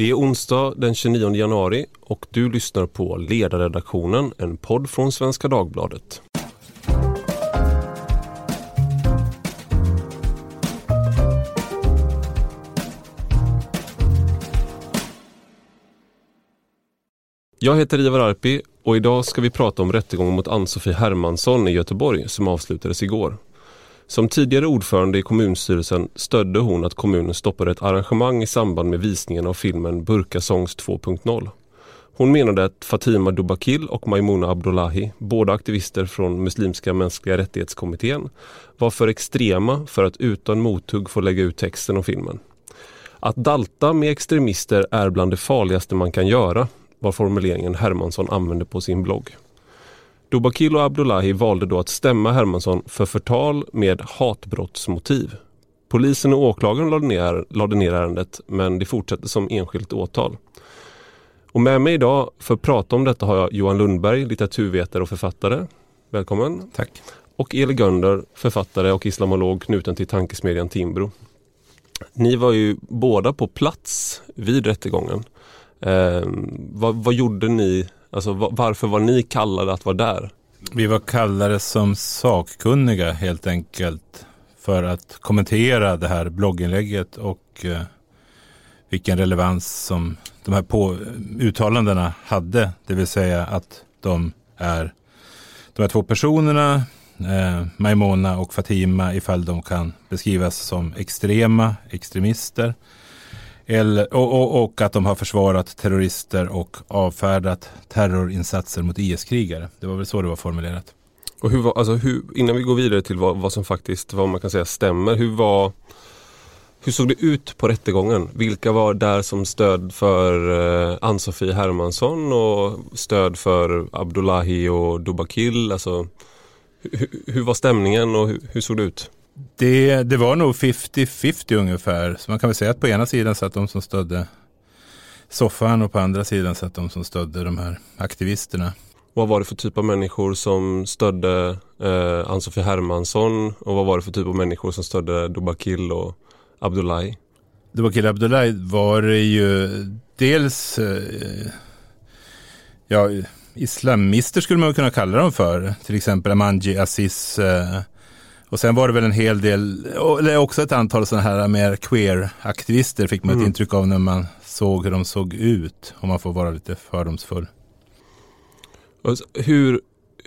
Det är onsdag den 29 januari och du lyssnar på Ledarredaktionen, en podd från Svenska Dagbladet. Jag heter Ivar Arpi och idag ska vi prata om rättegången mot Ann-Sofie Hermansson i Göteborg som avslutades igår. Som tidigare ordförande i kommunstyrelsen stödde hon att kommunen stoppade ett arrangemang i samband med visningen av filmen Burkasångs 2.0. Hon menade att Fatima Dubakil och Maimuna Abdullahi, båda aktivister från Muslimska mänskliga rättighetskommittén, var för extrema för att utan mothugg få lägga ut texten om filmen. Att dalta med extremister är bland det farligaste man kan göra, var formuleringen Hermansson använde på sin blogg. Dubakil och Abdullahi valde då att stämma Hermansson för förtal med hatbrottsmotiv. Polisen och åklagaren lade ner, lade ner ärendet men det fortsätter som enskilt åtal. Och med mig idag för att prata om detta har jag Johan Lundberg, litteraturvetare och författare. Välkommen! Tack! Och Eli Gönder, författare och islamolog knuten till tankesmedjan Timbro. Ni var ju båda på plats vid rättegången. Eh, vad, vad gjorde ni Alltså varför var ni kallade att vara där? Vi var kallade som sakkunniga helt enkelt för att kommentera det här blogginlägget och eh, vilken relevans som de här på, uttalandena hade. Det vill säga att de är de här två personerna, eh, Maimona och Fatima, ifall de kan beskrivas som extrema extremister eller, och, och, och, att de har försvarat terrorister och avfärdat terrorinsatser mot IS-krigare. Det var väl så det var formulerat. Och hur var, alltså hur, innan vi går vidare till vad, vad som faktiskt vad man kan säga stämmer. Hur, var, hur såg det ut på rättegången? Vilka var där som stöd för eh, Ann-Sofie Hermansson och stöd för Abdullahi och Dubakil? Alltså, hur, hur var stämningen och hur, hur såg det ut? Det, det var nog 50-50 ungefär. Så man kan väl säga att på ena sidan satt de som stödde soffan och på andra sidan satt de som stödde de här aktivisterna. Vad var det för typ av människor som stödde eh, Ann-Sofie Hermansson och vad var det för typ av människor som stödde Dubakil och Abdullahi? Dubakil och Abdullahi var ju dels eh, ja, islamister skulle man kunna kalla dem för. Till exempel Amanji Aziz eh, och sen var det väl en hel del, eller också ett antal sådana här mer queer-aktivister fick man mm. ett intryck av när man såg hur de såg ut. Om man får vara lite fördomsfull. Hur,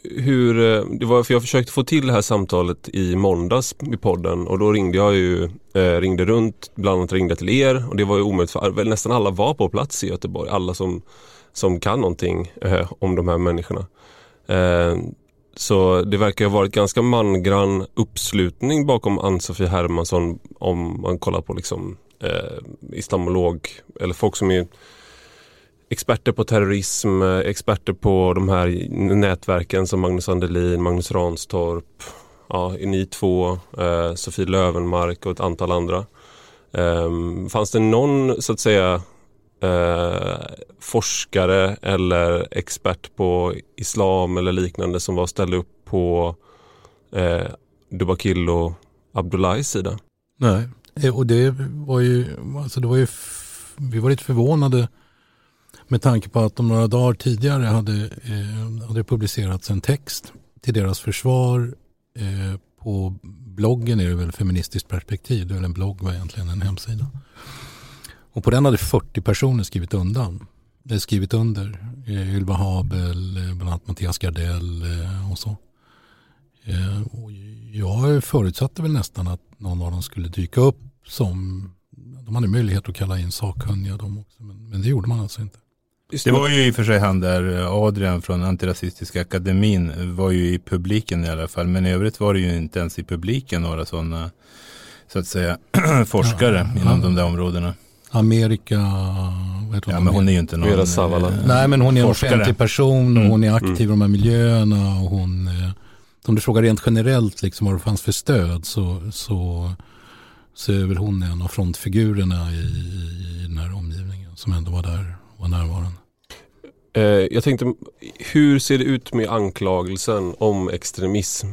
hur, eh, det var för jag försökte få till det här samtalet i måndags i podden och då ringde jag ju, eh, ringde runt, bland annat ringde till er och det var ju omöjligt för nästan alla var på plats i Göteborg, alla som, som kan någonting eh, om de här människorna. Eh, så det verkar ha varit ganska mangrann uppslutning bakom Ann-Sofie Hermansson om man kollar på liksom eh, islamolog eller folk som är experter på terrorism, eh, experter på de här nätverken som Magnus Andelin, Magnus Ranstorp, ja, ni två, eh, Sofie Lövenmark och ett antal andra. Eh, fanns det någon så att säga eh, forskare eller expert på islam eller liknande som var ställde upp på eh, Dubakil och Abdullahis sida. Nej, eh, och det var ju, alltså det var ju, vi var lite förvånade med tanke på att de några dagar tidigare hade, eh, hade publicerats en text till deras försvar eh, på bloggen är det väl Feministiskt perspektiv, det är väl en blogg var egentligen en hemsida. Och på den hade 40 personer skrivit undan. Det skrivit under. Eh, Ylva Habel, eh, bland annat Mattias Gardell eh, och så. Och jag förutsatte väl nästan att någon av dem skulle dyka upp som de hade möjlighet att kalla in sakkunniga de också. Men, men det gjorde man alltså inte. Det var ju i och för sig han där, Adrian från Antirasistiska akademin var ju i publiken i alla fall. Men i övrigt var det ju inte ens i publiken några sådana, så att säga, forskare ja, inom de där områdena. Amerika, vet ja, men hon är ju inte någon Vera Savala. Eh, Nej men hon är en offentlig person och hon är mm. aktiv mm. i de här miljöerna och hon, eh, om du frågar rent generellt liksom vad det fanns för stöd så, så, så är väl hon en av frontfigurerna i, i den här omgivningen som ändå var där, var närvarande. Eh, jag tänkte, hur ser det ut med anklagelsen om extremism?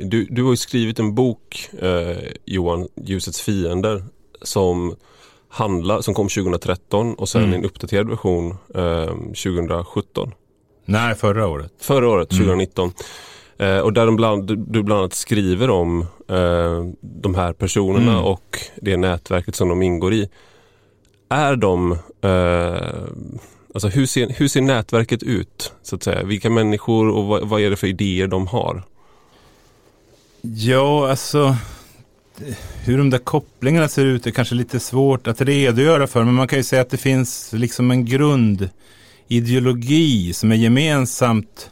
Du, du har ju skrivit en bok, Johan, Ljusets fiender, som handlar, som kom 2013 och sen Mm. en uppdaterad version eh, 2017. Nej, förra året. Förra året, Mm. 2019. Eh, och där bland, du bland annat skriver om eh, de här personerna Mm. och det nätverket som de ingår i. Är de, eh, alltså hur ser, hur ser nätverket ut? så att säga? Vilka människor och vad, vad är det för idéer de har? Ja, alltså Eh, hur de där kopplingarna ser ut är kanske lite svårt att redogöra för. Men man kan ju säga att det finns liksom en grundideologi som är gemensamt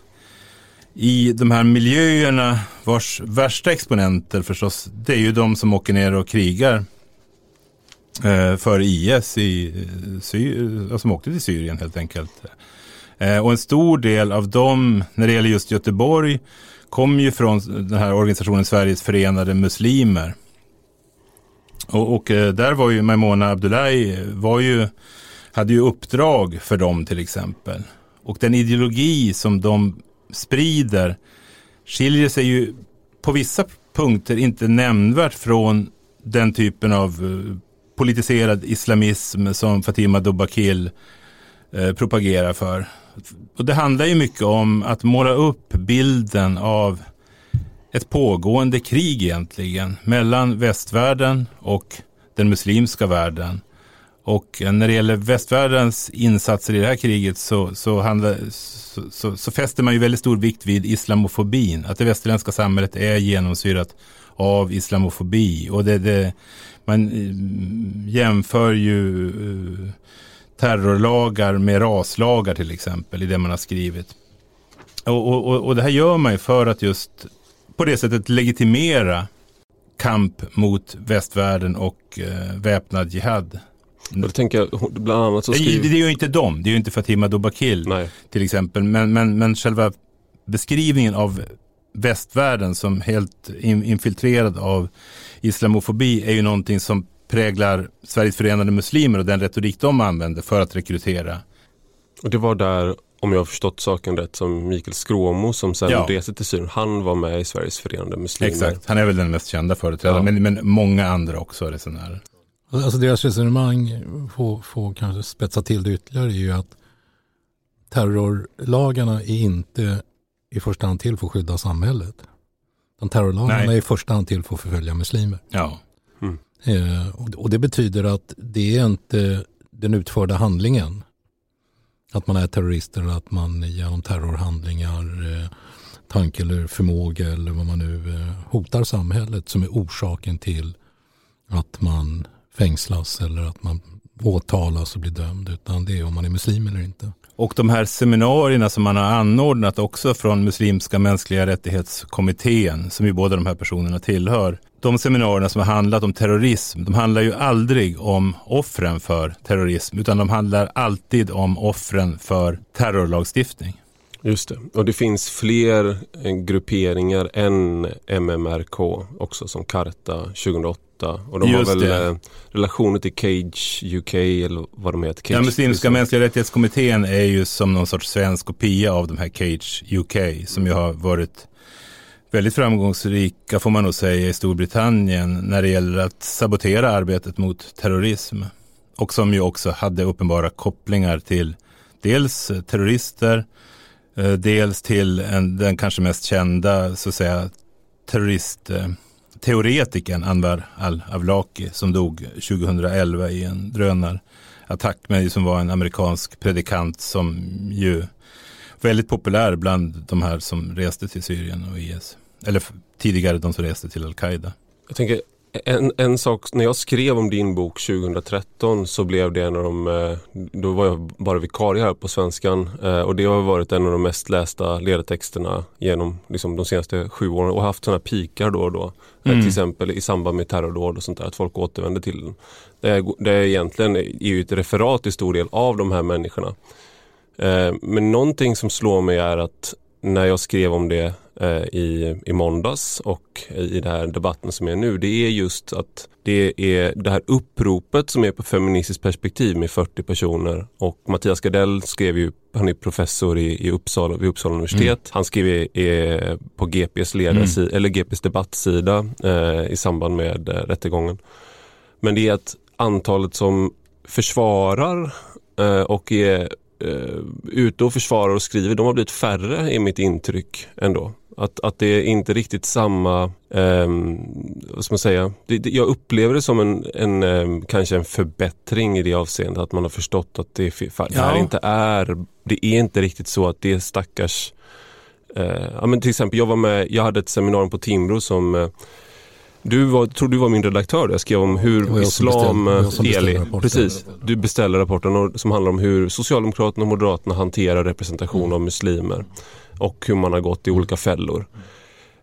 i de här miljöerna vars värsta exponenter förstås, det är ju de som åker ner och krigar eh, för IS, i, eh, eh, som åkte till Syrien helt enkelt. Och en stor del av dem, när det gäller just Göteborg, kom ju från den här organisationen Sveriges förenade muslimer. Och, och eh, där var ju Maimona Abdullahi eh, var ju, hade ju uppdrag för dem till exempel. Och den ideologi som de sprider skiljer sig ju på vissa punkter inte nämnvärt från den typen av eh, politiserad islamism som Fatima Dobakil eh, propagerar för. Och det handlar ju mycket om att måla upp bilden av ett pågående krig egentligen mellan västvärlden och den muslimska världen. Och när det gäller västvärldens insatser i det här kriget så, så, handla, så, så, så fäster man ju väldigt stor vikt vid islamofobin. Att det västerländska samhället är genomsyrat av islamofobi. Och det, det, man eh, jämför ju eh, terrorlagar med raslagar till exempel i det man har skrivit. Och, och, och det här gör man ju för att just på det sättet legitimera kamp mot västvärlden och eh, väpnad jihad. Och då tänker jag, bland annat så Det, skriver... det är ju inte dem, det är ju inte Fatima Dobakil Nej. till exempel. Men, men, men själva beskrivningen av västvärlden som helt in, infiltrerad av islamofobi är ju någonting som präglar Sveriges förenade muslimer och den retorik de använder för att rekrytera. Och det var där, om jag har förstått saken rätt, som Mikael Skråmo som sen Ja. reste till Syrien, han var med i Sveriges förenade muslimer. Exakt, han är väl den mest kända företrädaren, Ja. men, men många andra också resenärer. Alltså deras resonemang får, får kanske spetsa till det ytterligare är ju att terrorlagarna är inte i första hand till för att skydda samhället. De terrorlagarna Nej. är i första hand till för att förfölja muslimer. Ja, Eh, och, och det betyder att det är inte den utförda handlingen. Att man är terrorist eller att man genom terrorhandlingar, eh, tanke eller förmåga eller vad man nu eh, hotar samhället som är orsaken till att man fängslas eller att man åtalas och blir dömd. Utan det är om man är muslim eller inte. Och de här seminarierna som man har anordnat också från Muslimska mänskliga rättighetskommittén, som ju båda de här personerna tillhör. De seminarierna som har handlat om terrorism, de handlar ju aldrig om offren för terrorism, utan de handlar alltid om offren för terrorlagstiftning. Just det. Och det finns fler eh, grupperingar än MMRK också som Karta 2008. Och de Just har väl det. eh, relationer till Cage UK eller vad de heter. Cage, Den muslimska mänskliga rättighetskommittén är ju som någon sorts svensk kopia av de här Cage UK som ju har varit väldigt framgångsrika får man nog säga i Storbritannien när det gäller att sabotera arbetet mot terrorism. Och som ju också hade uppenbara kopplingar till dels terrorister, Eh, dels till en, den kanske mest kända så att säga terroristteoretikern eh, Anwar al-Awlaki som dog 2011 i en drönarattack men som var en amerikansk predikant som ju väldigt populär bland de här som reste till Syrien och IS. Eller tidigare de som reste till Al-Qaida. Jag tänker, en, en sak, när jag skrev om din bok 2013 så blev det en av de, eh, då var jag bara vikarie här på svenskan eh, och det har varit en av de mest lästa ledartexterna genom liksom, de senaste sju åren och haft sådana pikar då och då. Eh, Mm. Till exempel i samband med terrordåd och sånt där, att folk återvänder till den. Det är, det är egentligen är ju ett referat i stor del av de här människorna. Men någonting som slår mig är att när jag skrev om det eh, i, i måndags och i den här debatten som är nu, det är just att det är det här uppropet som är på feministiskt perspektiv med 40 personer och Mattias Gardell skrev ju, han är professor i, i Uppsala, vid Uppsala universitet. Han skrev i, på GPs, ledarsida, eller GPs debattsida eh, i samband med eh, rättegången. Men det är att antalet som försvarar eh, och är eh, ute och försvarar och skriver, de har blivit färre i mitt intryck ändå. Att, att det är inte riktigt samma, eh, vad ska man säga, det, det, jag upplever det som en, en eh, kanske en förbättring i det avseendet. Att man har förstått att det, det här inte är, det är inte riktigt så att det är stackars eh, ja, men till exempel jag var med, jag hade ett seminarium på Timbro som eh, du var, tror du var min redaktör. Jag skrev om hur islam, Eli, precis, du beställde rapporten som handlar om hur Socialdemokraterna och Moderaterna hanterar representation mm. av muslimer och hur man har gått i olika fällor.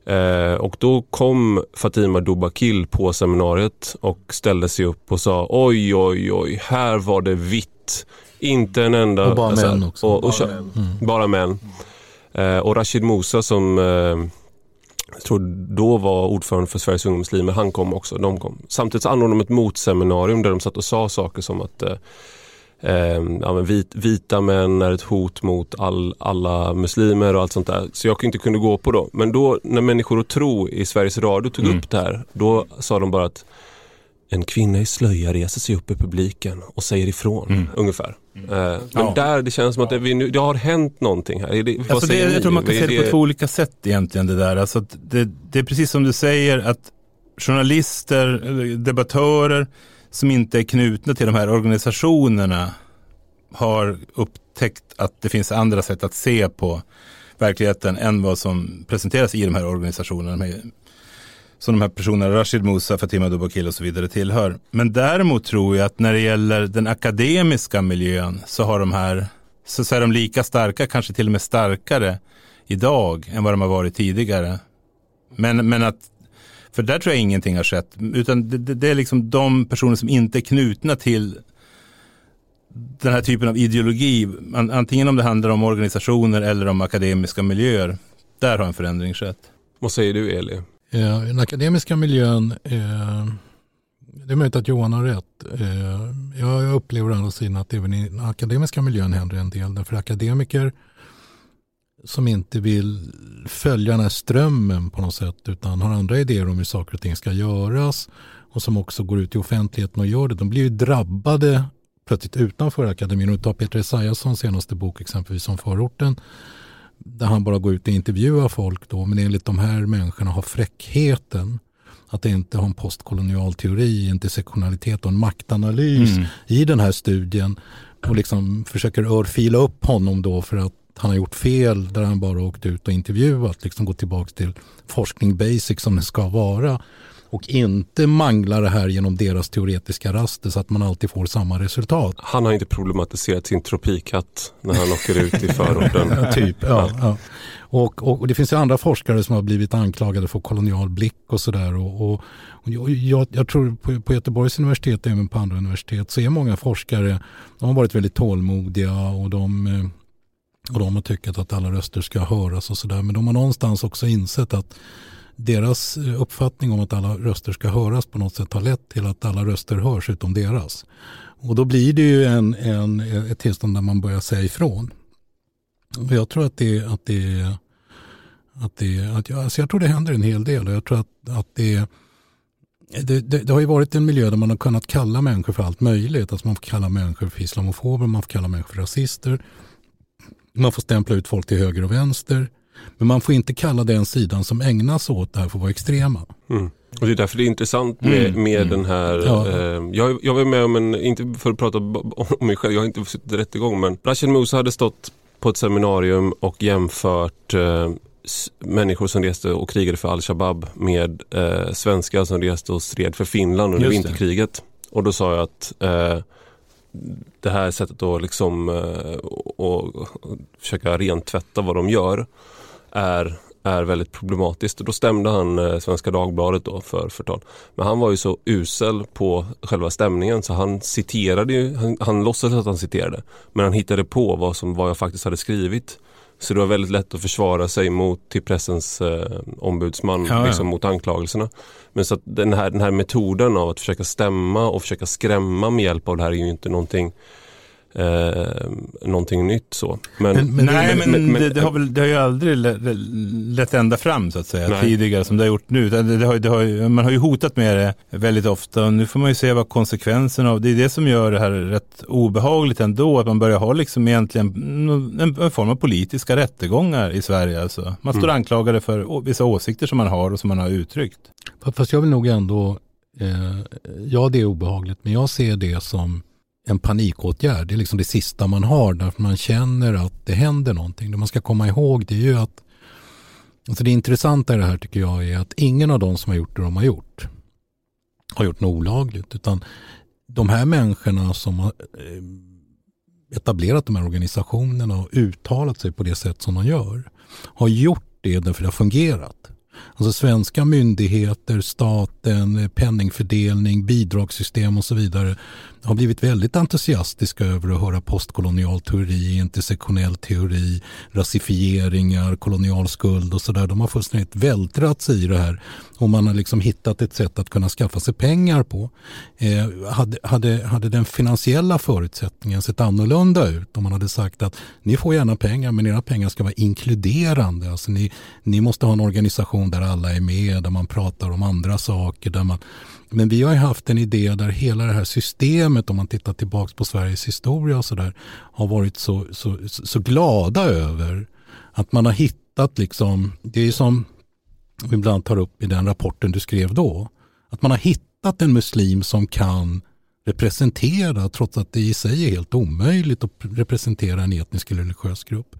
Eh, och då kom Fatima Dubakil på seminariet och ställde sig upp och sa oj oj oj, här var det vitt. Inte en enda... Och bara alltså, män också. Och, och, bara, män. Mm. bara män. Eh, och Rashid Musa som eh, jag tror då var ordförande för Sveriges Unga Muslimer, han kom också. De kom. Samtidigt så anordnade de ett motseminarium där de satt och sa saker som att eh, eh, ja, vit, vita män är ett hot mot all, alla muslimer och allt sånt där. Så jag inte kunde gå på då. Men då när människor och tro i Sveriges Radio tog mm. upp det här, då sa de bara att en kvinna i slöja reser sig upp i publiken och säger ifrån mm. ungefär. Uh, men ja. där det känns som att det, vi nu, det har hänt någonting här. Det, alltså det, jag tror man kan se det, på två olika sätt egentligen det där. Alltså det, det är precis som du säger att journalister, debattörer som inte är knutna till de här organisationerna har upptäckt att det finns andra sätt att se på verkligheten än vad som presenteras i de här organisationerna. Som de här personerna, Rashid Musa, Fatima Dubakil och så vidare tillhör. Men däremot tror jag att när det gäller den akademiska miljön så har de här, så är de lika starka, kanske till och med starkare idag än vad de har varit tidigare. Men, men att för där tror jag ingenting har skett. Utan det, det, det, är liksom de personer som inte är knutna till den här typen av ideologi. Antingen om det handlar om organisationer eller om akademiska miljöer. Där har en förändring skett. Vad säger du Eli? Eh, den akademiska miljön, eh, det är möjligt att Johan har rätt. Eh, jag upplever å andra sidan att även i den akademiska miljön händer en del. Därför akademiker som inte vill följa den här strömmen på något sätt utan har andra idéer om hur saker och ting ska göras och som också går ut i offentligheten och gör det. De blir ju drabbade plötsligt utanför akademin. Och ta Peter Esaiassons senaste bok exempelvis om förorten där han bara går ut och intervjuar folk då men enligt de här människorna har fräckheten att inte ha en postkolonial teori, intersektionalitet och en maktanalys mm. i den här studien och liksom försöker örfila upp honom då för att han har gjort fel där han bara åkt ut och intervjuat, liksom gå tillbaka till forskning basic som det ska vara och inte mangla det här genom deras teoretiska raster så att man alltid får samma resultat. Han har inte problematiserat sin tropikatt när han åker ut i förorten. typ, ja, ja. Och, och, och, det finns ju andra forskare som har blivit anklagade för kolonial blick och sådär. Och, och, och jag, jag, tror på, på Göteborgs universitet och även på andra universitet så är många forskare, de har varit väldigt tålmodiga och de eh, och de har tyckt att alla röster ska höras och sådär. Men de har någonstans också insett att deras eh, uppfattning om att alla röster ska höras på något sätt har lett till att alla röster hörs utom deras. Och då blir det ju en, en, ett tillstånd där man börjar säga ifrån. Och jag tror att det, att det, att det, att jag, alltså jag tror det händer en hel del och jag tror att, att det, det, det, det, har ju varit en miljö där man har kunnat kalla människor för allt möjligt. Alltså man får kalla människor för islamofober, man får kalla människor för rasister. Man får stämpla ut folk till höger och vänster. Men man får inte kalla den sidan som ägnar sig åt det här för att vara extrema. Mm. Och det är därför det är intressant med, mm. med mm. den här, ja. eh, jag, jag var med om en, inte för att prata om mig själv, jag har inte suttit i rättegång men Rashid Musa hade stått på ett seminarium och jämfört eh, människor som reste och krigade för Al-Shabaab med eh, svenskar som reste och stred för Finland under vinterkriget. Och då sa jag att eh, det här sättet att liksom, eh, och, och försöka rentvätta vad de gör är, är väldigt problematiskt. Då stämde han eh, Svenska Dagbladet då för förtal. Men han var ju så usel på själva stämningen så han citerade ju, han, han låtsades att han citerade. Men han hittade på vad, som, vad jag faktiskt hade skrivit. Så det var väldigt lätt att försvara sig mot till pressens eh, ombudsman, ja, liksom, mot anklagelserna. Men så den här, den här metoden av att försöka stämma och försöka skrämma med hjälp av det här är ju inte någonting eh, någonting nytt så. Men, men, men nej, men, men, men det, det, har väl, det har ju aldrig lett ända fram så att säga nej. tidigare som det har gjort nu. Det, det har, det har, man har ju hotat med det väldigt ofta och nu får man ju se vad konsekvenserna av det är det som gör det här rätt obehagligt ändå. Att man börjar ha liksom egentligen en, en form av politiska rättegångar i Sverige. Alltså. Man står mm. anklagade för vissa åsikter som man har och som man har uttryckt. Fast jag vill nog ändå, eh, ja det är obehagligt, men jag ser det som en panikåtgärd. Det är liksom det sista man har därför man känner att det händer någonting. Det man ska komma ihåg det är ju att alltså det intressanta i det här tycker jag är att ingen av de som har gjort det de har gjort har gjort något olagligt. Utan de här människorna som har eh, etablerat de här organisationerna och uttalat sig på det sätt som de gör har gjort det därför det har fungerat. Alltså svenska myndigheter, staten, penningfördelning, bidragssystem och så vidare har blivit väldigt entusiastiska över att höra postkolonial teori, intersektionell teori, rasifieringar, kolonial skuld och sådär. De har fullständigt vältrat sig i det här och man har liksom hittat ett sätt att kunna skaffa sig pengar på. Eh, hade, hade, hade den finansiella förutsättningen sett annorlunda ut om man hade sagt att ni får gärna pengar men era pengar ska vara inkluderande. Alltså ni, ni måste ha en organisation där alla är med, där man pratar om andra saker, där man men vi har haft en idé där hela det här systemet, om man tittar tillbaka på Sveriges historia och sådär, har varit så, så, så glada över att man har hittat liksom, det är som vi ibland tar upp i den rapporten du skrev då, att man har hittat en muslim som kan representera, trots att det i sig är helt omöjligt att representera en etnisk eller religiös grupp.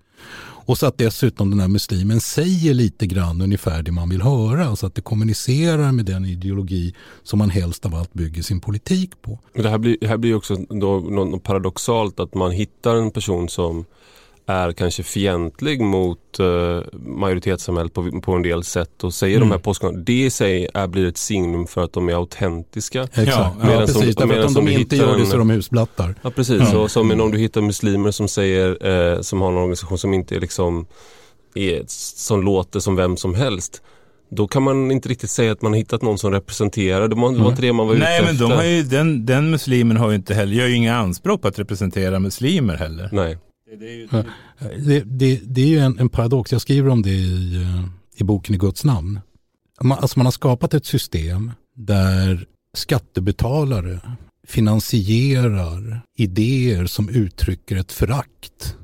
Och så att dessutom den här muslimen säger lite grann ungefär det man vill höra. Så att det kommunicerar med den ideologi som man helst av allt bygger sin politik på. Det här blir, det här blir också då något paradoxalt att man hittar en person som är kanske fientlig mot uh, majoritetssamhället på, på en del sätt och säger mm. de här påståendena. Det i sig är, blir ett signum för att de är autentiska. Exakt, ja, ja precis. Som, därför att om de inte gör det så är de husblattar. Ja precis, mm. och som om du hittar muslimer som säger, uh, som har en organisation som inte är liksom, är, som låter som vem som helst. Då kan man inte riktigt säga att man har hittat någon som representerar. Det var, det var inte det man var ute Nej, men de har ju, den, den muslimen har ju inte heller, gör ju inga anspråk på att representera muslimer heller. Nej. Det, är, ju, det, det, det är ju en, en, paradox, jag skriver om det i, eh, i boken I Guds namn. Man, alltså man har skapat ett system där skattebetalare finansierar idéer som uttrycker ett förakt.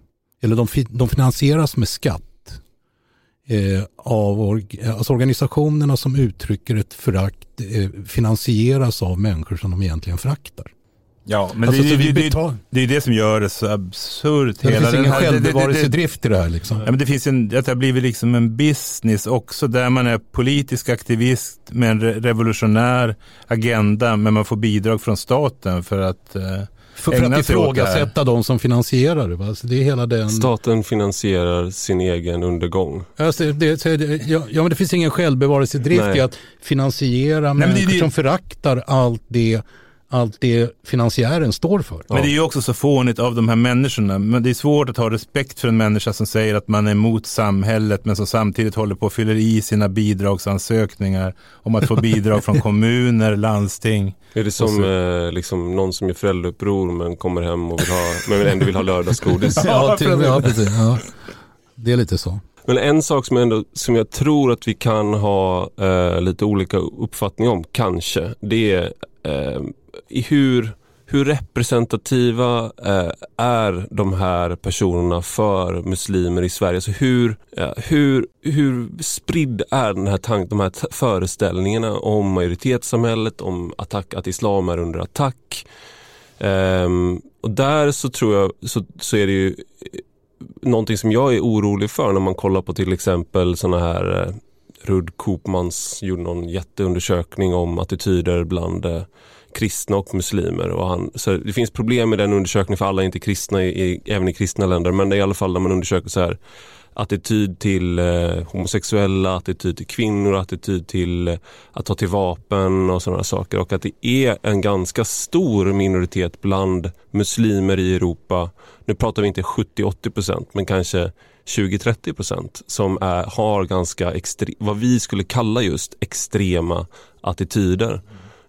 Eller de, de finansieras med skatt eh, av alltså organisationerna som uttrycker ett förakt eh, finansieras av människor som de egentligen föraktar. Ja, men alltså, det, det, det, det, är det som gör det så absurt. Det finns ingen självbevarelsedrift i det här. Liksom. Ja, men det finns en, det har blivit liksom en business också där man är politisk aktivist med en revolutionär agenda men man får bidrag från staten för att eh, för, för att ifrågasätta de som finansierar det. Alltså det är hela den... Staten finansierar sin egen undergång. Alltså det, ja, ja, men det finns ingen självbevarelsedrift Nej. i att finansiera Nej, människor det, som föraktar allt det allt det finansiären står för. Men det är ju också så fånigt av de här människorna. Men det är svårt att ha respekt för en människa som säger att man är emot samhället men som samtidigt håller på och fyller i sina bidragsansökningar om att få bidrag från kommuner, landsting. Är det som eh, liksom någon som är föräldrauppror men kommer hem och vill ha, men ändå vill ha lördagsgodis? ja, till, ja, precis. Ja. Det är lite så. Men en sak som, ändå, som jag tror att vi kan ha eh, lite olika uppfattning om, kanske, det är eh, i hur, hur representativa eh, är de här personerna för muslimer i Sverige? Alltså hur, ja, hur, hur spridd är den här tank, de här föreställningarna om majoritetssamhället, om attack, att islam är under attack? Eh, och där så tror jag så, så är det ju eh, någonting som jag är orolig för när man kollar på till exempel sådana här eh, Rud Koopmans gjorde någon jätteundersökning om attityder bland eh, kristna och muslimer. Och han, så det finns problem med den undersökningen för alla är inte kristna i, i, även i kristna länder men det är i alla fall när man undersöker så här attityd till eh, homosexuella, attityd till kvinnor, attityd till eh, att ta till vapen och sådana saker. Och att det är en ganska stor minoritet bland muslimer i Europa. Nu pratar vi inte 70-80% men kanske 20-30% som är, har ganska extre, vad vi skulle kalla just extrema attityder.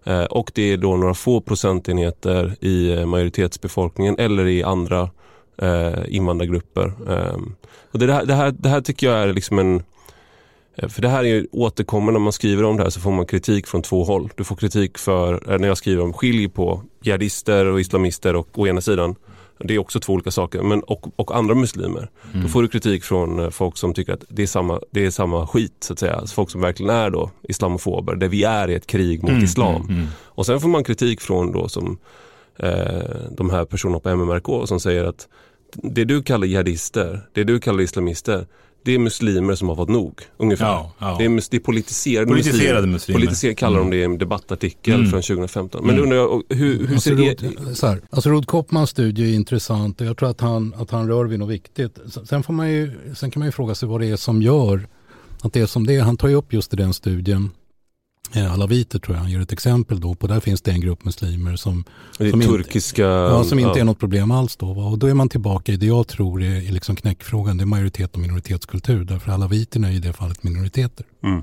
Eh, och det är då några få procentenheter i eh, majoritetsbefolkningen eller i andra eh, invandrargrupper. Ehm, och det, här, det, här, det här tycker jag är liksom en för det här är ju återkommande när man skriver om det här så får man kritik från två håll. Du får kritik för, när jag skriver om skilj på jihadister och islamister och å ena sidan det är också två olika saker. Men, och, och andra muslimer. Mm. Då får du kritik från eh, folk som tycker att det är samma, det är samma skit. så att säga. Alltså folk som verkligen är då islamofober. Där vi är i ett krig mot mm, islam. Mm, mm, och sen får man kritik från då som eh, de här personerna på MMRK som säger att det du kallar jihadister, det du kallar islamister det är muslimer som har fått nog. Ungefär. Ja, ja. Det, är, det är politiserade, politiserade muslimer. Politiser kallar mm. de det i en debattartikel mm. från 2015. Men mm. undrar jag, hur, hur alltså, ser det... Så här, alltså Rod Koppmans studie är intressant och jag tror att han, att han rör vid något viktigt. Sen, får man ju, sen kan man ju fråga sig vad det är som gör att det är som det är. Han tar ju upp just i den studien alaviter tror jag han ger ett exempel då på. Där finns det en grupp muslimer som, som, turkiska, inte, ja, som inte ja. är något problem alls då. Och då är man tillbaka i det jag tror är, är liksom knäckfrågan. Det är majoritet och minoritetskultur. Därför alaviterna är i det fallet minoriteter. Mm.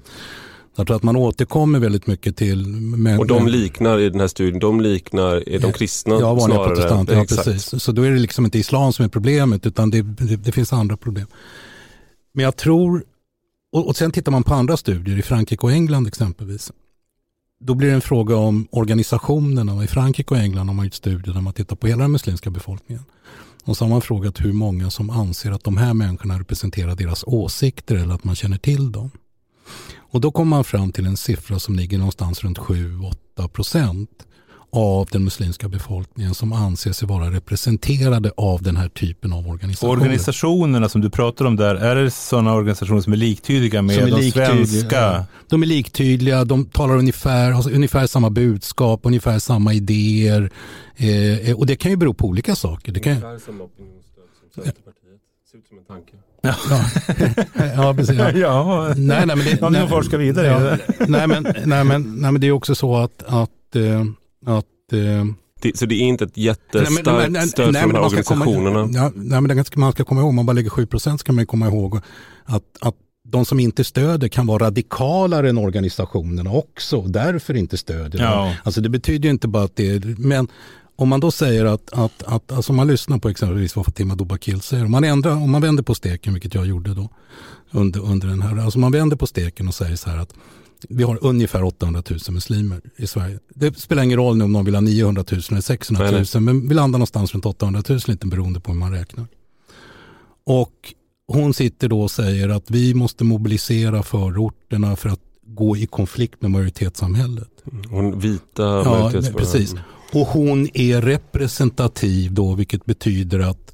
Jag tror att man återkommer väldigt mycket till... Men, och de liknar i den här studien, de liknar är de kristna ja, vanliga snarare? protestanter, ja precis. Så då är det liksom inte islam som är problemet utan det, det, det finns andra problem. Men jag tror och, och sen tittar man på andra studier i Frankrike och England exempelvis. Då blir det en fråga om organisationerna. I Frankrike och England har man gjort studier där man tittar på hela den muslimska befolkningen. Och så har man frågat hur många som anser att de här människorna representerar deras åsikter eller att man känner till dem. Och då kommer man fram till en siffra som ligger någonstans runt 7-8 procent av den muslimska befolkningen som anser sig vara representerade av den här typen av organisationer. Organisationerna som du pratar om där, är det sådana organisationer som är liktydiga med är de liktydiga, svenska? De är liktydliga, de talar ungefär, har ungefär samma budskap, ungefär samma idéer. Eh, eh och det kan ju bero på olika saker. Det kan... Ungefär samma opinionsstöd som Centerpartiet. Ser ut som en tanke. Ja, ja precis. Ja. ja. Nej, nej, men det, nej, forskar vidare. Ja, nej, men, nej, men, nej, men det är också så att, att eh, att, eh, det, så det är inte ett jättestarkt nej, men, nej, stöd nej, från de här organisationerna? Komma, ja, nej, men det, man ska komma ihåg, om man bara lägger 7 så kan man komma ihåg att, att de som inte stöder kan vara radikalare än organisationerna också och därför inte stödjer. Ja. Alltså det betyder ju inte bara att det är, men om man då säger att, att, att alltså om man lyssnar på exempelvis vad Fatima Dobakil säger, om man, ändrar, om man vänder på steken, vilket jag gjorde då under, under den här, alltså man vänder på steken och säger så här att vi har ungefär 800 000 muslimer i Sverige. Det spelar ingen roll nu om någon vill ha 900 000 eller 600 000 nej, men vi landar någonstans runt 800 000 lite beroende på hur man räknar. Och hon sitter då och säger att vi måste mobilisera förorterna för att gå i konflikt med majoritetssamhället. Hon vita ja. Precis. Och hon är representativ då vilket betyder att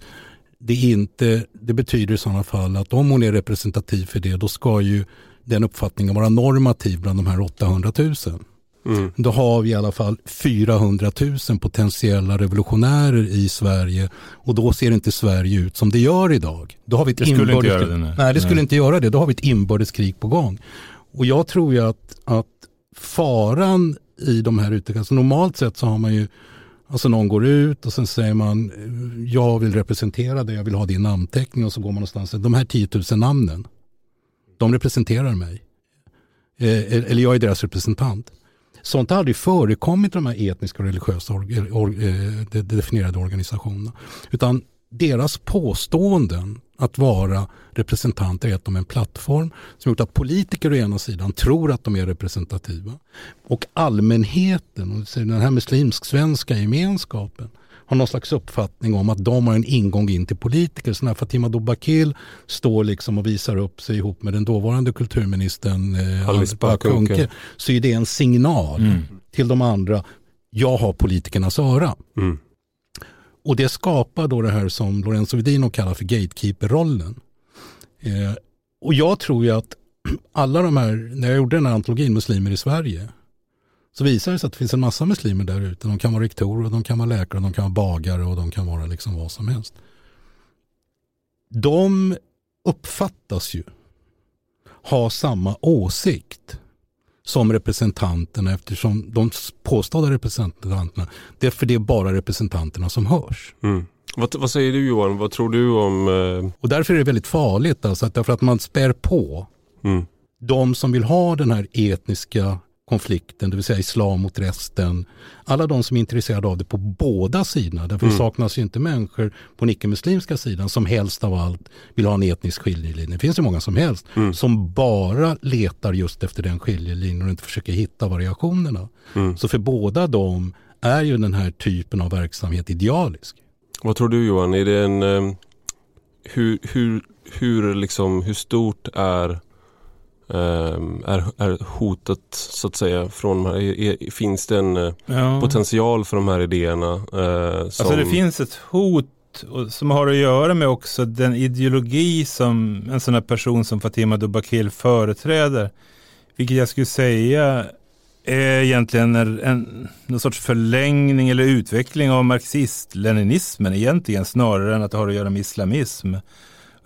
det inte, det betyder i sådana fall att om hon är representativ för det då ska ju den uppfattningen vara normativ bland de här 800 000. Mm. Då har vi i alla fall 400 000 potentiella revolutionärer i Sverige och då ser inte Sverige ut som det gör idag. Då har vi ett det skulle inte göra det. Nej, nej det skulle nej. inte göra det. Då har vi ett inbördeskrig på gång. Och jag tror ju att, att faran i de här uttrycken, alltså normalt sett så har man ju Alltså någon går ut och sen säger man jag vill representera dig, jag vill ha din namnteckning och så går man någonstans. De här 10 000 namnen, de representerar mig. Eh, eh, eller jag är deras representant. Sånt har aldrig förekommit i de här etniska och religiösa or, or, eh, definierade organisationerna. Utan deras påståenden att vara representanter är att de är en plattform som gjort att politiker å ena sidan tror att de är representativa och allmänheten, och den här muslimsk-svenska gemenskapen har någon slags uppfattning om att de har en ingång in till politiker. Så när Fatima Dobakil står liksom och visar upp sig ihop med den dåvarande kulturministern eh, Alice Bakunke så är det en signal mm. till de andra. Jag har politikernas öra. Mm. Och det skapar då det här som Lorenzo Vedino kallar för gatekeeper-rollen. Eh, och jag tror ju att alla de här, när jag gjorde den här antologin Muslimer i Sverige, så visar det sig att det finns en massa muslimer där ute. De kan vara rektorer, de kan vara läkare, de kan vara bagare och de kan vara liksom vad som helst. De uppfattas ju ha samma åsikt som representanterna eftersom de påstådda representanterna, det är för det är bara representanterna som hörs. Mm. Vad, vad, säger du Johan, vad tror du om? Eh... Och därför är det väldigt farligt, alltså, därför att man spär på mm. de som vill ha den här etniska konflikten, det vill säga islam mot resten. Alla de som är intresserade av det på båda sidorna. Därför mm. saknas ju inte människor på den icke-muslimska sidan som helst av allt vill ha en etnisk skiljelinje. Det finns ju många som helst mm. som bara letar just efter den skiljelinjen och inte försöker hitta variationerna. Mm. Så för båda dem är ju den här typen av verksamhet idealisk. Vad tror du Johan? Är det en, eh, hur, hur, hur, liksom, hur stort är är, är hotet så att säga från de här, är, finns det en eh, ja. potential för de här idéerna? Eh, som... Alltså det finns ett hot som har att göra med också den ideologi som en sån här person som Fatima Dubakil företräder. Vilket jag skulle säga är egentligen en, en, någon sorts förlängning eller utveckling av marxist-leninismen egentligen snarare än att det har att göra med islamism.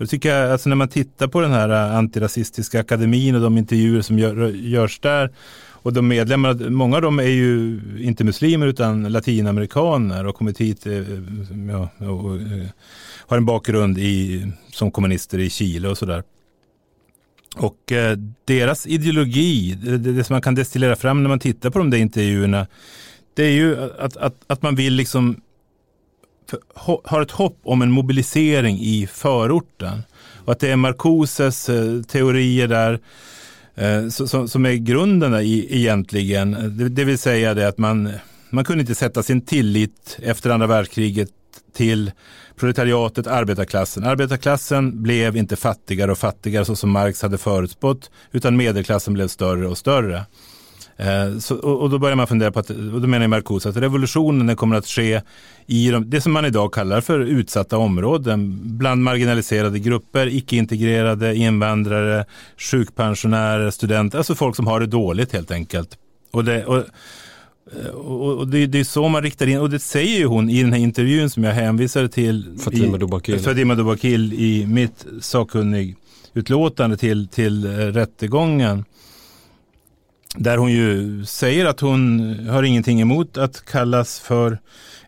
Och tycker jag, alltså när man tittar på den här äh, antirasistiska akademin och de intervjuer som gör, görs där och de medlemmarna, många av dem är ju inte muslimer utan latinamerikaner och kommit hit äh, äh, ja, och, har en bakgrund i, som kommunister i Chile och sådär. Och eh, deras ideologi, det, det, som man kan destillera fram när man tittar på de där intervjuerna, det är ju att, att, att man vill liksom har ett hopp om en mobilisering i förorten. Och att det är Marcoses eh, teorier där eh, som, är grunden egentligen. Det, vill säga det att man, man kunde inte sätta sin tillit efter andra världskriget till proletariatet, arbetarklassen. Arbetarklassen blev inte fattigare och fattigare så som Marx hade förutspått, utan medelklassen blev större och större. Eh, så, och, då börjar man fundera på att, och då menar Marcuse att revolutionen kommer att ske i de, det som man idag kallar för utsatta områden, bland marginaliserade grupper, icke-integrerade, invandrare, sjukpensionärer, studenter, alltså folk som har det dåligt helt enkelt. Och det, och, och, och det, det, är så man riktar in, och det säger ju hon i den här intervjun som jag hänvisade till. Fatima Dubakil. Fatima Dubakil i mitt sakkunnig utlåtande till, till rättegången. Där hon ju säger att hon har ingenting emot att kallas för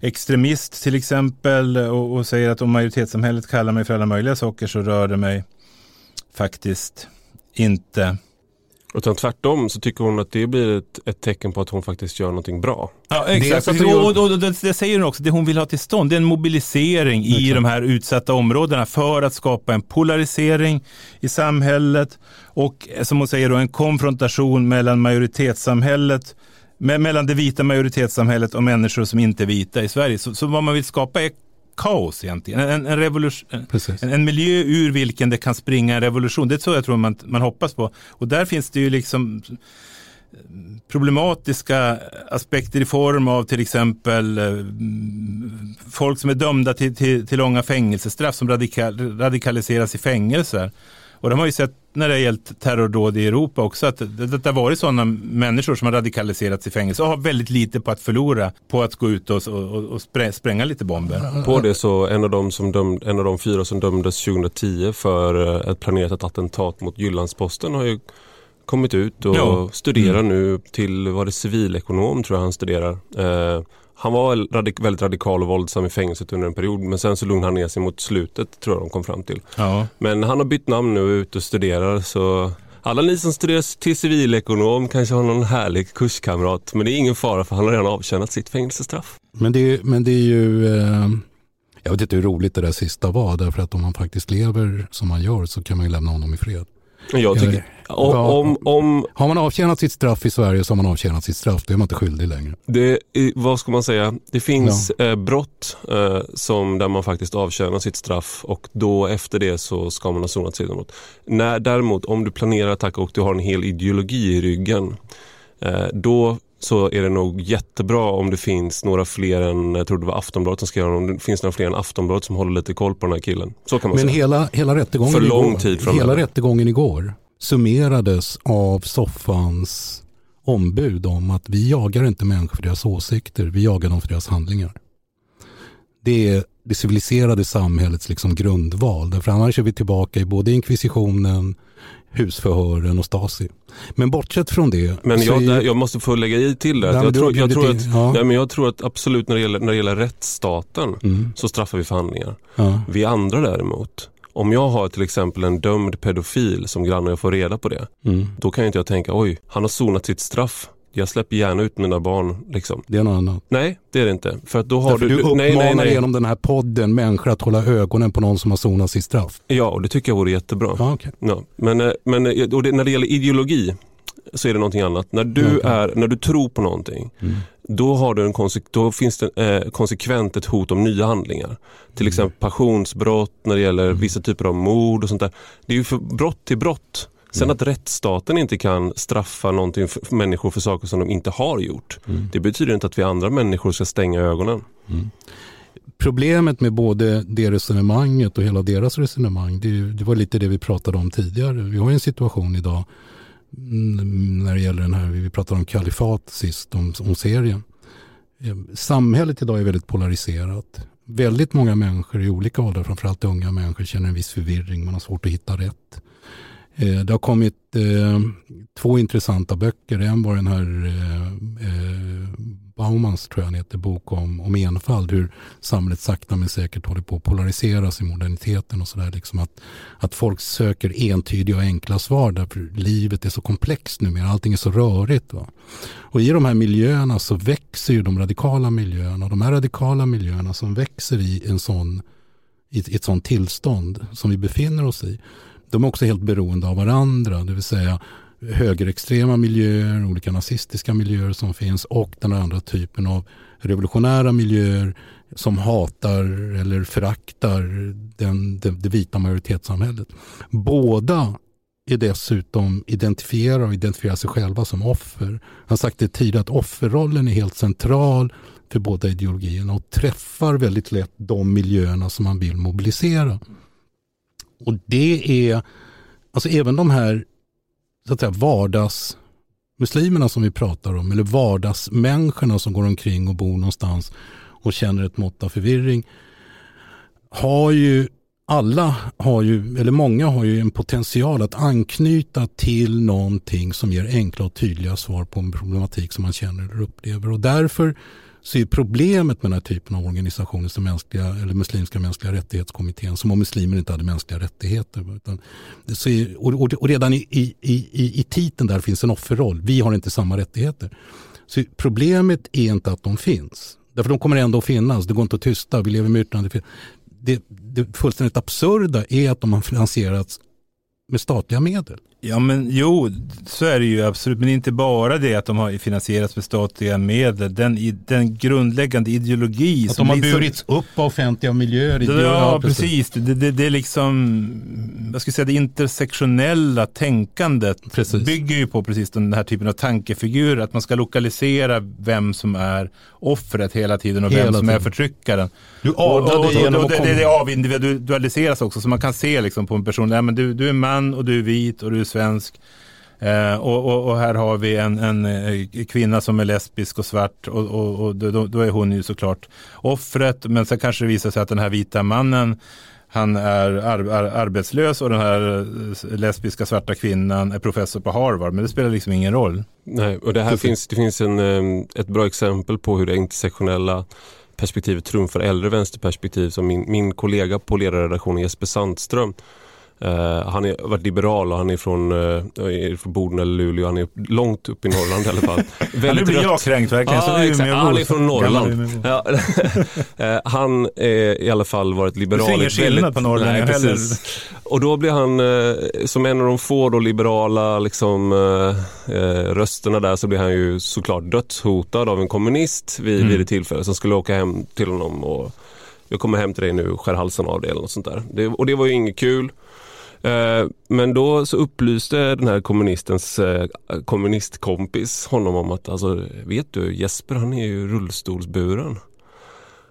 extremist till exempel och, och säger att om majoritetssamhället kallar mig för alla möjliga saker så rör det mig faktiskt inte. Utan tvärtom så tycker hon att det blir ett, ett tecken på att hon faktiskt gör någonting bra. Ja, exakt. Det, och, och, och, det, det, säger hon också, det hon vill ha till stånd, det är en mobilisering i okay. de här utsatta områdena för att skapa en polarisering i samhället och som hon säger då en konfrontation mellan majoritetssamhället mellan det vita majoritetssamhället och människor som inte är vita i Sverige. Så, så vad man vill skapa är kaos egentligen. En, en, revolution, en, en, miljö ur vilken det kan springa en revolution. Det är så jag tror man, man hoppas på. Och där finns det ju liksom problematiska aspekter i form av till exempel eh, folk som är dömda till, till, till långa fängelsestraff som radikal, radikaliseras i fängelser. Och de har ju sett när det har gällt terrordåd i Europa också att det, det har varit sådana människor som har radikaliserats i fängelse och har väldigt lite på att förlora på att gå ut och, och, och spränga lite bomber. På det så en av, de som dömd, en av de fyra som dömdes 2010 för eh, ett planerat attentat mot Jyllandsposten har ju kommit ut och ja. studerar mm. nu till, vad det civilekonom tror jag han studerar. Eh, han var radik väldigt radikal och våldsam i fängelset under en period men sen så lugnade han ner sig mot slutet tror jag de kom fram till. Ja. Men han har bytt namn nu och är ute och studerar så alla ni som studerar till civilekonom kanske har någon härlig kurskamrat men det är ingen fara för han har redan avtjänat sitt fängelsestraff. Men det är, men det är ju, eh, jag vet inte hur roligt det där sista var därför att om man faktiskt lever som man gör så kan man ju lämna honom i fred. Jag tycker, om, om, om, har man avtjänat sitt straff i Sverige så har man avtjänat sitt straff. Då är man inte skyldig längre. Det, vad ska man säga? Det finns ja. eh, brott eh, som där man faktiskt avtjänar sitt straff och då efter det så ska man ha sonat sitt. När, däremot om du planerar attack och du har en hel ideologi i ryggen eh, då så är det nog jättebra om det finns några fler än, jag tror det var Aftonbladet som skrev om det finns några fler än Aftonbladet som håller lite koll på den här killen. Så kan man Men säga. hela, hela, rättegången, För lång igår, tid hela rättegången igår summerades av soffans ombud om att vi jagar inte människor för deras åsikter, vi jagar dem för deras handlingar. Det är det civiliserade samhällets liksom grundval. Därför annars är vi tillbaka i både inkvisitionen, husförhören och Stasi. Men bortsett från det. Men jag, är, jag måste få lägga i till det. Jag, tror, jag, tror att, ja. nej, men jag tror att absolut när det gäller, när det gäller rättsstaten mm. så straffar vi förhandlingar. Ja. Vi andra däremot, om jag har till exempel en dömd pedofil som granne och får reda på det, mm. då kan inte jag tänka oj, han har sonat sitt straff jag släpper gärna ut mina barn. Liksom. Det är något annat. Nej, det är det inte. För att då har Därför du, du uppmanar nej, nej, nej. genom den här podden människor att hålla ögonen på någon som har sonat sitt straff. Ja, och det tycker jag vore jättebra. Ja, okay. Ja, men eh, men eh, det, när det gäller ideologi så är det någonting annat. När du, Okej. är, när du tror på någonting, Mm. Då, har du en då finns det eh, konsekvent ett hot om nya handlingar. Till exempel passionsbrott, när det gäller vissa typer av mord och sånt där. Det är ju för brott till brott. Sen att rättsstaten inte kan straffa någonting för, människor för saker som de inte har gjort. Det betyder inte att vi andra människor ska stänga ögonen. Problemet med både det resonemanget och hela deras resonemang, det, det var lite det vi pratade om tidigare. Vi har en situation idag mm, Mm, när det gäller den här, vi pratade om kalifat sist, om, om serien. Eh, samhället idag är väldigt polariserat. Väldigt många människor i olika åldrar, framförallt unga människor, känner en viss förvirring. Man har svårt att hitta rätt. Eh, det har kommit eh, två intressanta böcker. En var den här eh, eh, Baumans, tror jag han heter, bok om, om enfald. Hur samhället sakta men säkert håller på att polariseras i moderniteten och sådär. Liksom att, att folk söker entydiga och enkla svar därför livet är så komplext numera. Allting är så rörigt. Va? Och i de här miljöerna så växer ju de radikala miljöerna. Och de här radikala miljöerna som växer i en sån i ett, i ett sånt tillstånd som vi befinner oss i. De är också helt beroende av varandra, det vill säga högerextrema miljöer, olika nazistiska miljöer som finns och den andra typen av revolutionära miljöer som hatar eller föraktar den, det, det vita majoritetssamhället. Båda är dessutom identifierar och identifierar sig själva som offer. Jag har sagt det tidigare att offerrollen är helt central för båda ideologierna och träffar väldigt lätt de miljöerna som man vill mobilisera. Och det är, alltså även de här så att säga, vardagsmuslimerna som vi pratar om, eller vardagsmänniskorna som går omkring och bor någonstans och känner ett mått av förvirring, har ju alla har ju, eller många har ju en potential att anknyta till någonting som ger enkla och tydliga svar på en problematik som man känner eller upplever. Och därför så är problemet med den här typen av organisationer som mänskliga, eller muslimska mänskliga rättighetskommittén, som om muslimer inte hade mänskliga rättigheter. Utan så är, och, och, och redan i, i, i, i titeln där finns en offerroll. Vi har inte samma rättigheter. Så problemet är inte att de finns. Därför de kommer ändå att finnas. Det går inte att tysta. Vi lever med yttrandefrihet. Det, det fullständigt absurda är att de har finansierats med statliga medel. Ja men jo, så är det ju absolut. Men inte bara det att de har finansierats med statliga medel. Den, den grundläggande ideologi Att som de har liksom- burits upp av offentliga miljöer. Ja, Ja, precis. Det, det, det är liksom, jag skulle säga det intersektionella tänkandet Precis. bygger ju på precis den här typen av tankefigurer. Att man ska lokalisera vem som är offret hela tiden och vem Hela som är tiden. förtryckaren. Du Och, och, adlade och, genom och det, komma- det, det avindividualiseras också. Så man kan se liksom på en person, nej, men du, du är man och du är vit och du är svensk. Eh, och, och, och här har vi en, en eh, kvinna som är lesbisk och svart och, och, och då, då är hon ju såklart offret. Men sen kanske det visar sig att den här vita mannen han är ar, ar, arbetslös och den här eh, lesbiska svarta kvinnan är professor på Harvard. Men det spelar liksom ingen roll. Nej, och det här finns, det finns en, eh, ett bra exempel på hur det intersektionella perspektivet trumfar äldre vänsterperspektiv som min, min kollega på ledarredaktionen Jesper Sandström. Eh, han har varit liberal och han är från, uh, från Boden eller Luleå. Han är långt upp i Norrland i alla fall. Ja, nu blir jag kränkt verkligen. Ja, exakt. Umeåbo. Han är från Norrland. Ja, Eh, han är i alla fall varit liberal. Det är ingen skillnad på norrlänningar Nej, heller. Och då blir han, som en av de få då liberala liksom, rösterna där, så blir han ju såklart dödshotad av en kommunist vid, Mm. vid ett tillfälle som skulle åka hem till honom och jag kommer hem till dig nu, och skär halsen av dig eller något sånt där. Det, och det var ju inget kul. Eh, Men då så upplyste den här kommunistens eh, kommunistkompis honom om att alltså, vet du Jesper han är ju rullstolsburen.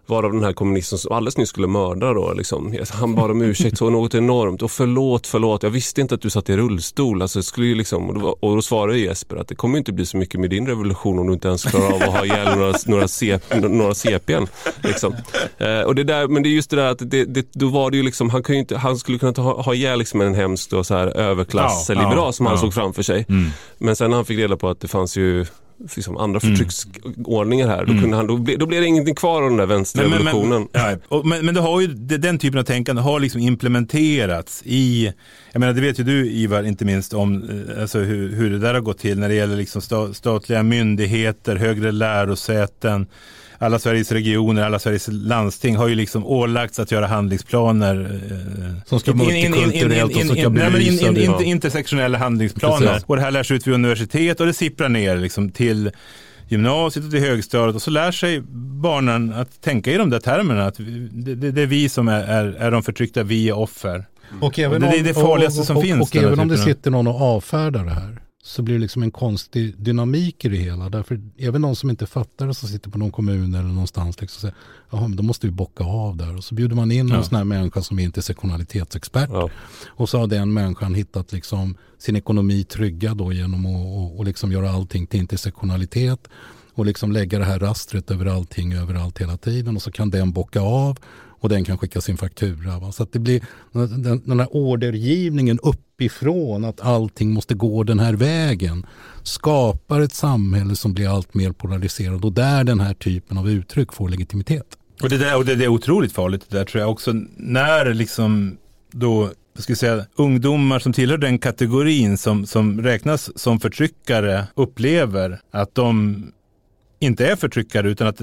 Varav den här kommunisten som alldeles nyss skulle mörda då, liksom, han bad om ursäkt så något enormt och förlåt, förlåt, jag visste inte att du satt i rullstol. Alltså, skulle ju liksom, och, då, och då svarade Jesper att det kommer inte bli så mycket med din revolution om du inte ens klarar av att ha ihjäl några, några, CP, några CPn. Liksom. Eh, och det där, men det är just det där att det, det, då var det ju liksom, han, kan inte, han skulle kunna ta, ha, ihjäl liksom en hemsk då, så här, överklassliberal Ja, som han ja. såg framför sig. Mm. Men sen när han fick reda på att det fanns ju liksom, andra förtrycksordningar här. Då, kunde han, då, ble, då blev det ingenting kvar av den där vänsterrevolutionen. Men, men, ja, men, men det har ju, den typen av tänkande har liksom implementerats i, jag menar det vet ju du Ivar inte minst om eh, alltså, hur, hur det där har gått till när det gäller liksom statliga myndigheter, högre lärosäten, alla Sveriges regioner, alla Sveriges landsting har ju liksom ålagts att göra handlingsplaner. Eh, som ska vara multikulturellt och som ska belysa in, in, in, Intersektionella handlingsplaner. Precis. Och det här lärs ut vid universitet och det sipprar ner liksom till gymnasiet och till högstadiet och så lär sig barnen att tänka i de där termerna. Att det, det, det är vi som är, är, är de förtryckta, vi är offer. Och även och det, är det farligaste och, som och, finns. Och, även om det sitter någon och avfärdar det här så blir det liksom en konstig dynamik i det hela. Därför även de som inte fattar det som sitter på någon kommun eller någonstans liksom säger jaha men då måste vi bocka av där. Och så bjuder man in ja. en sån här människa som är intersektionalitetsexpert. Ja. Och så har den människan hittat liksom sin ekonomi tryggad då genom att och, och liksom göra allting till intersektionalitet. Och liksom lägga det här rastret över allting överallt hela tiden. Och så kan den bocka av och den kan skicka sin faktura. Va? Så att det blir den, den här ordergivningen uppifrån att allting måste gå den här vägen skapar ett samhälle som blir allt mer polariserat och där den här typen av uttryck får legitimitet. Och det, där, och det, det är otroligt farligt det där tror jag också när liksom då jag skulle säga, ungdomar som tillhör den kategorin som, som räknas som förtryckare upplever att de inte är förtryckare utan att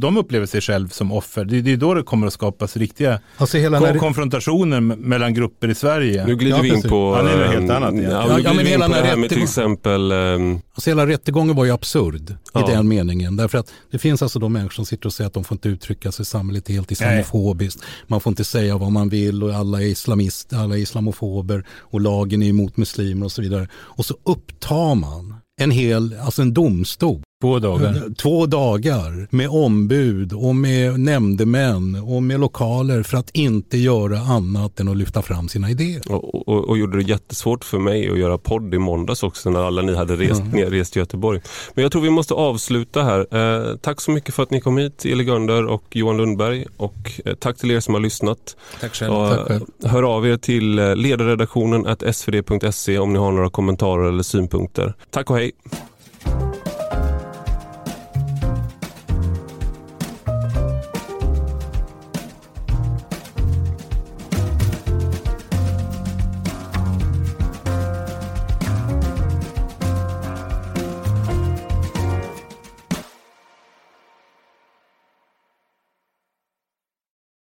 de upplever sig själv som offer. Det är då det kommer att skapas riktiga alltså hela konfrontationer mellan grupper i Sverige. Nu glider ja, vi in på... Ja, det är helt annat. Ja, ja, ja, men hela det här med till exempel... Um... Alltså hela rättegången var ju absurd ja. i den meningen. Därför att det finns alltså de människor som sitter och säger att de får inte uttrycka sig. Samhället är helt islamofobiskt. Man får inte säga vad man vill och alla är islamister, alla är islamofober och lagen är emot muslimer och så vidare. Och så upptar man en hel, alltså en domstol Två dagar. Två dagar med ombud och med nämndemän och med lokaler för att inte göra annat än att lyfta fram sina idéer. Och, och, och gjorde det jättesvårt för mig att göra podd i måndags också när alla ni hade rest, mm. rest till Göteborg. Men jag tror vi måste avsluta här. Eh, tack så mycket för att ni kom hit, Eli Gönder och Johan Lundberg. Och eh, tack till er som har lyssnat. Tack själv. Och, tack själv. Hör av er till eh, ledarredaktionen svd.se om ni har några kommentarer eller synpunkter. Tack och hej.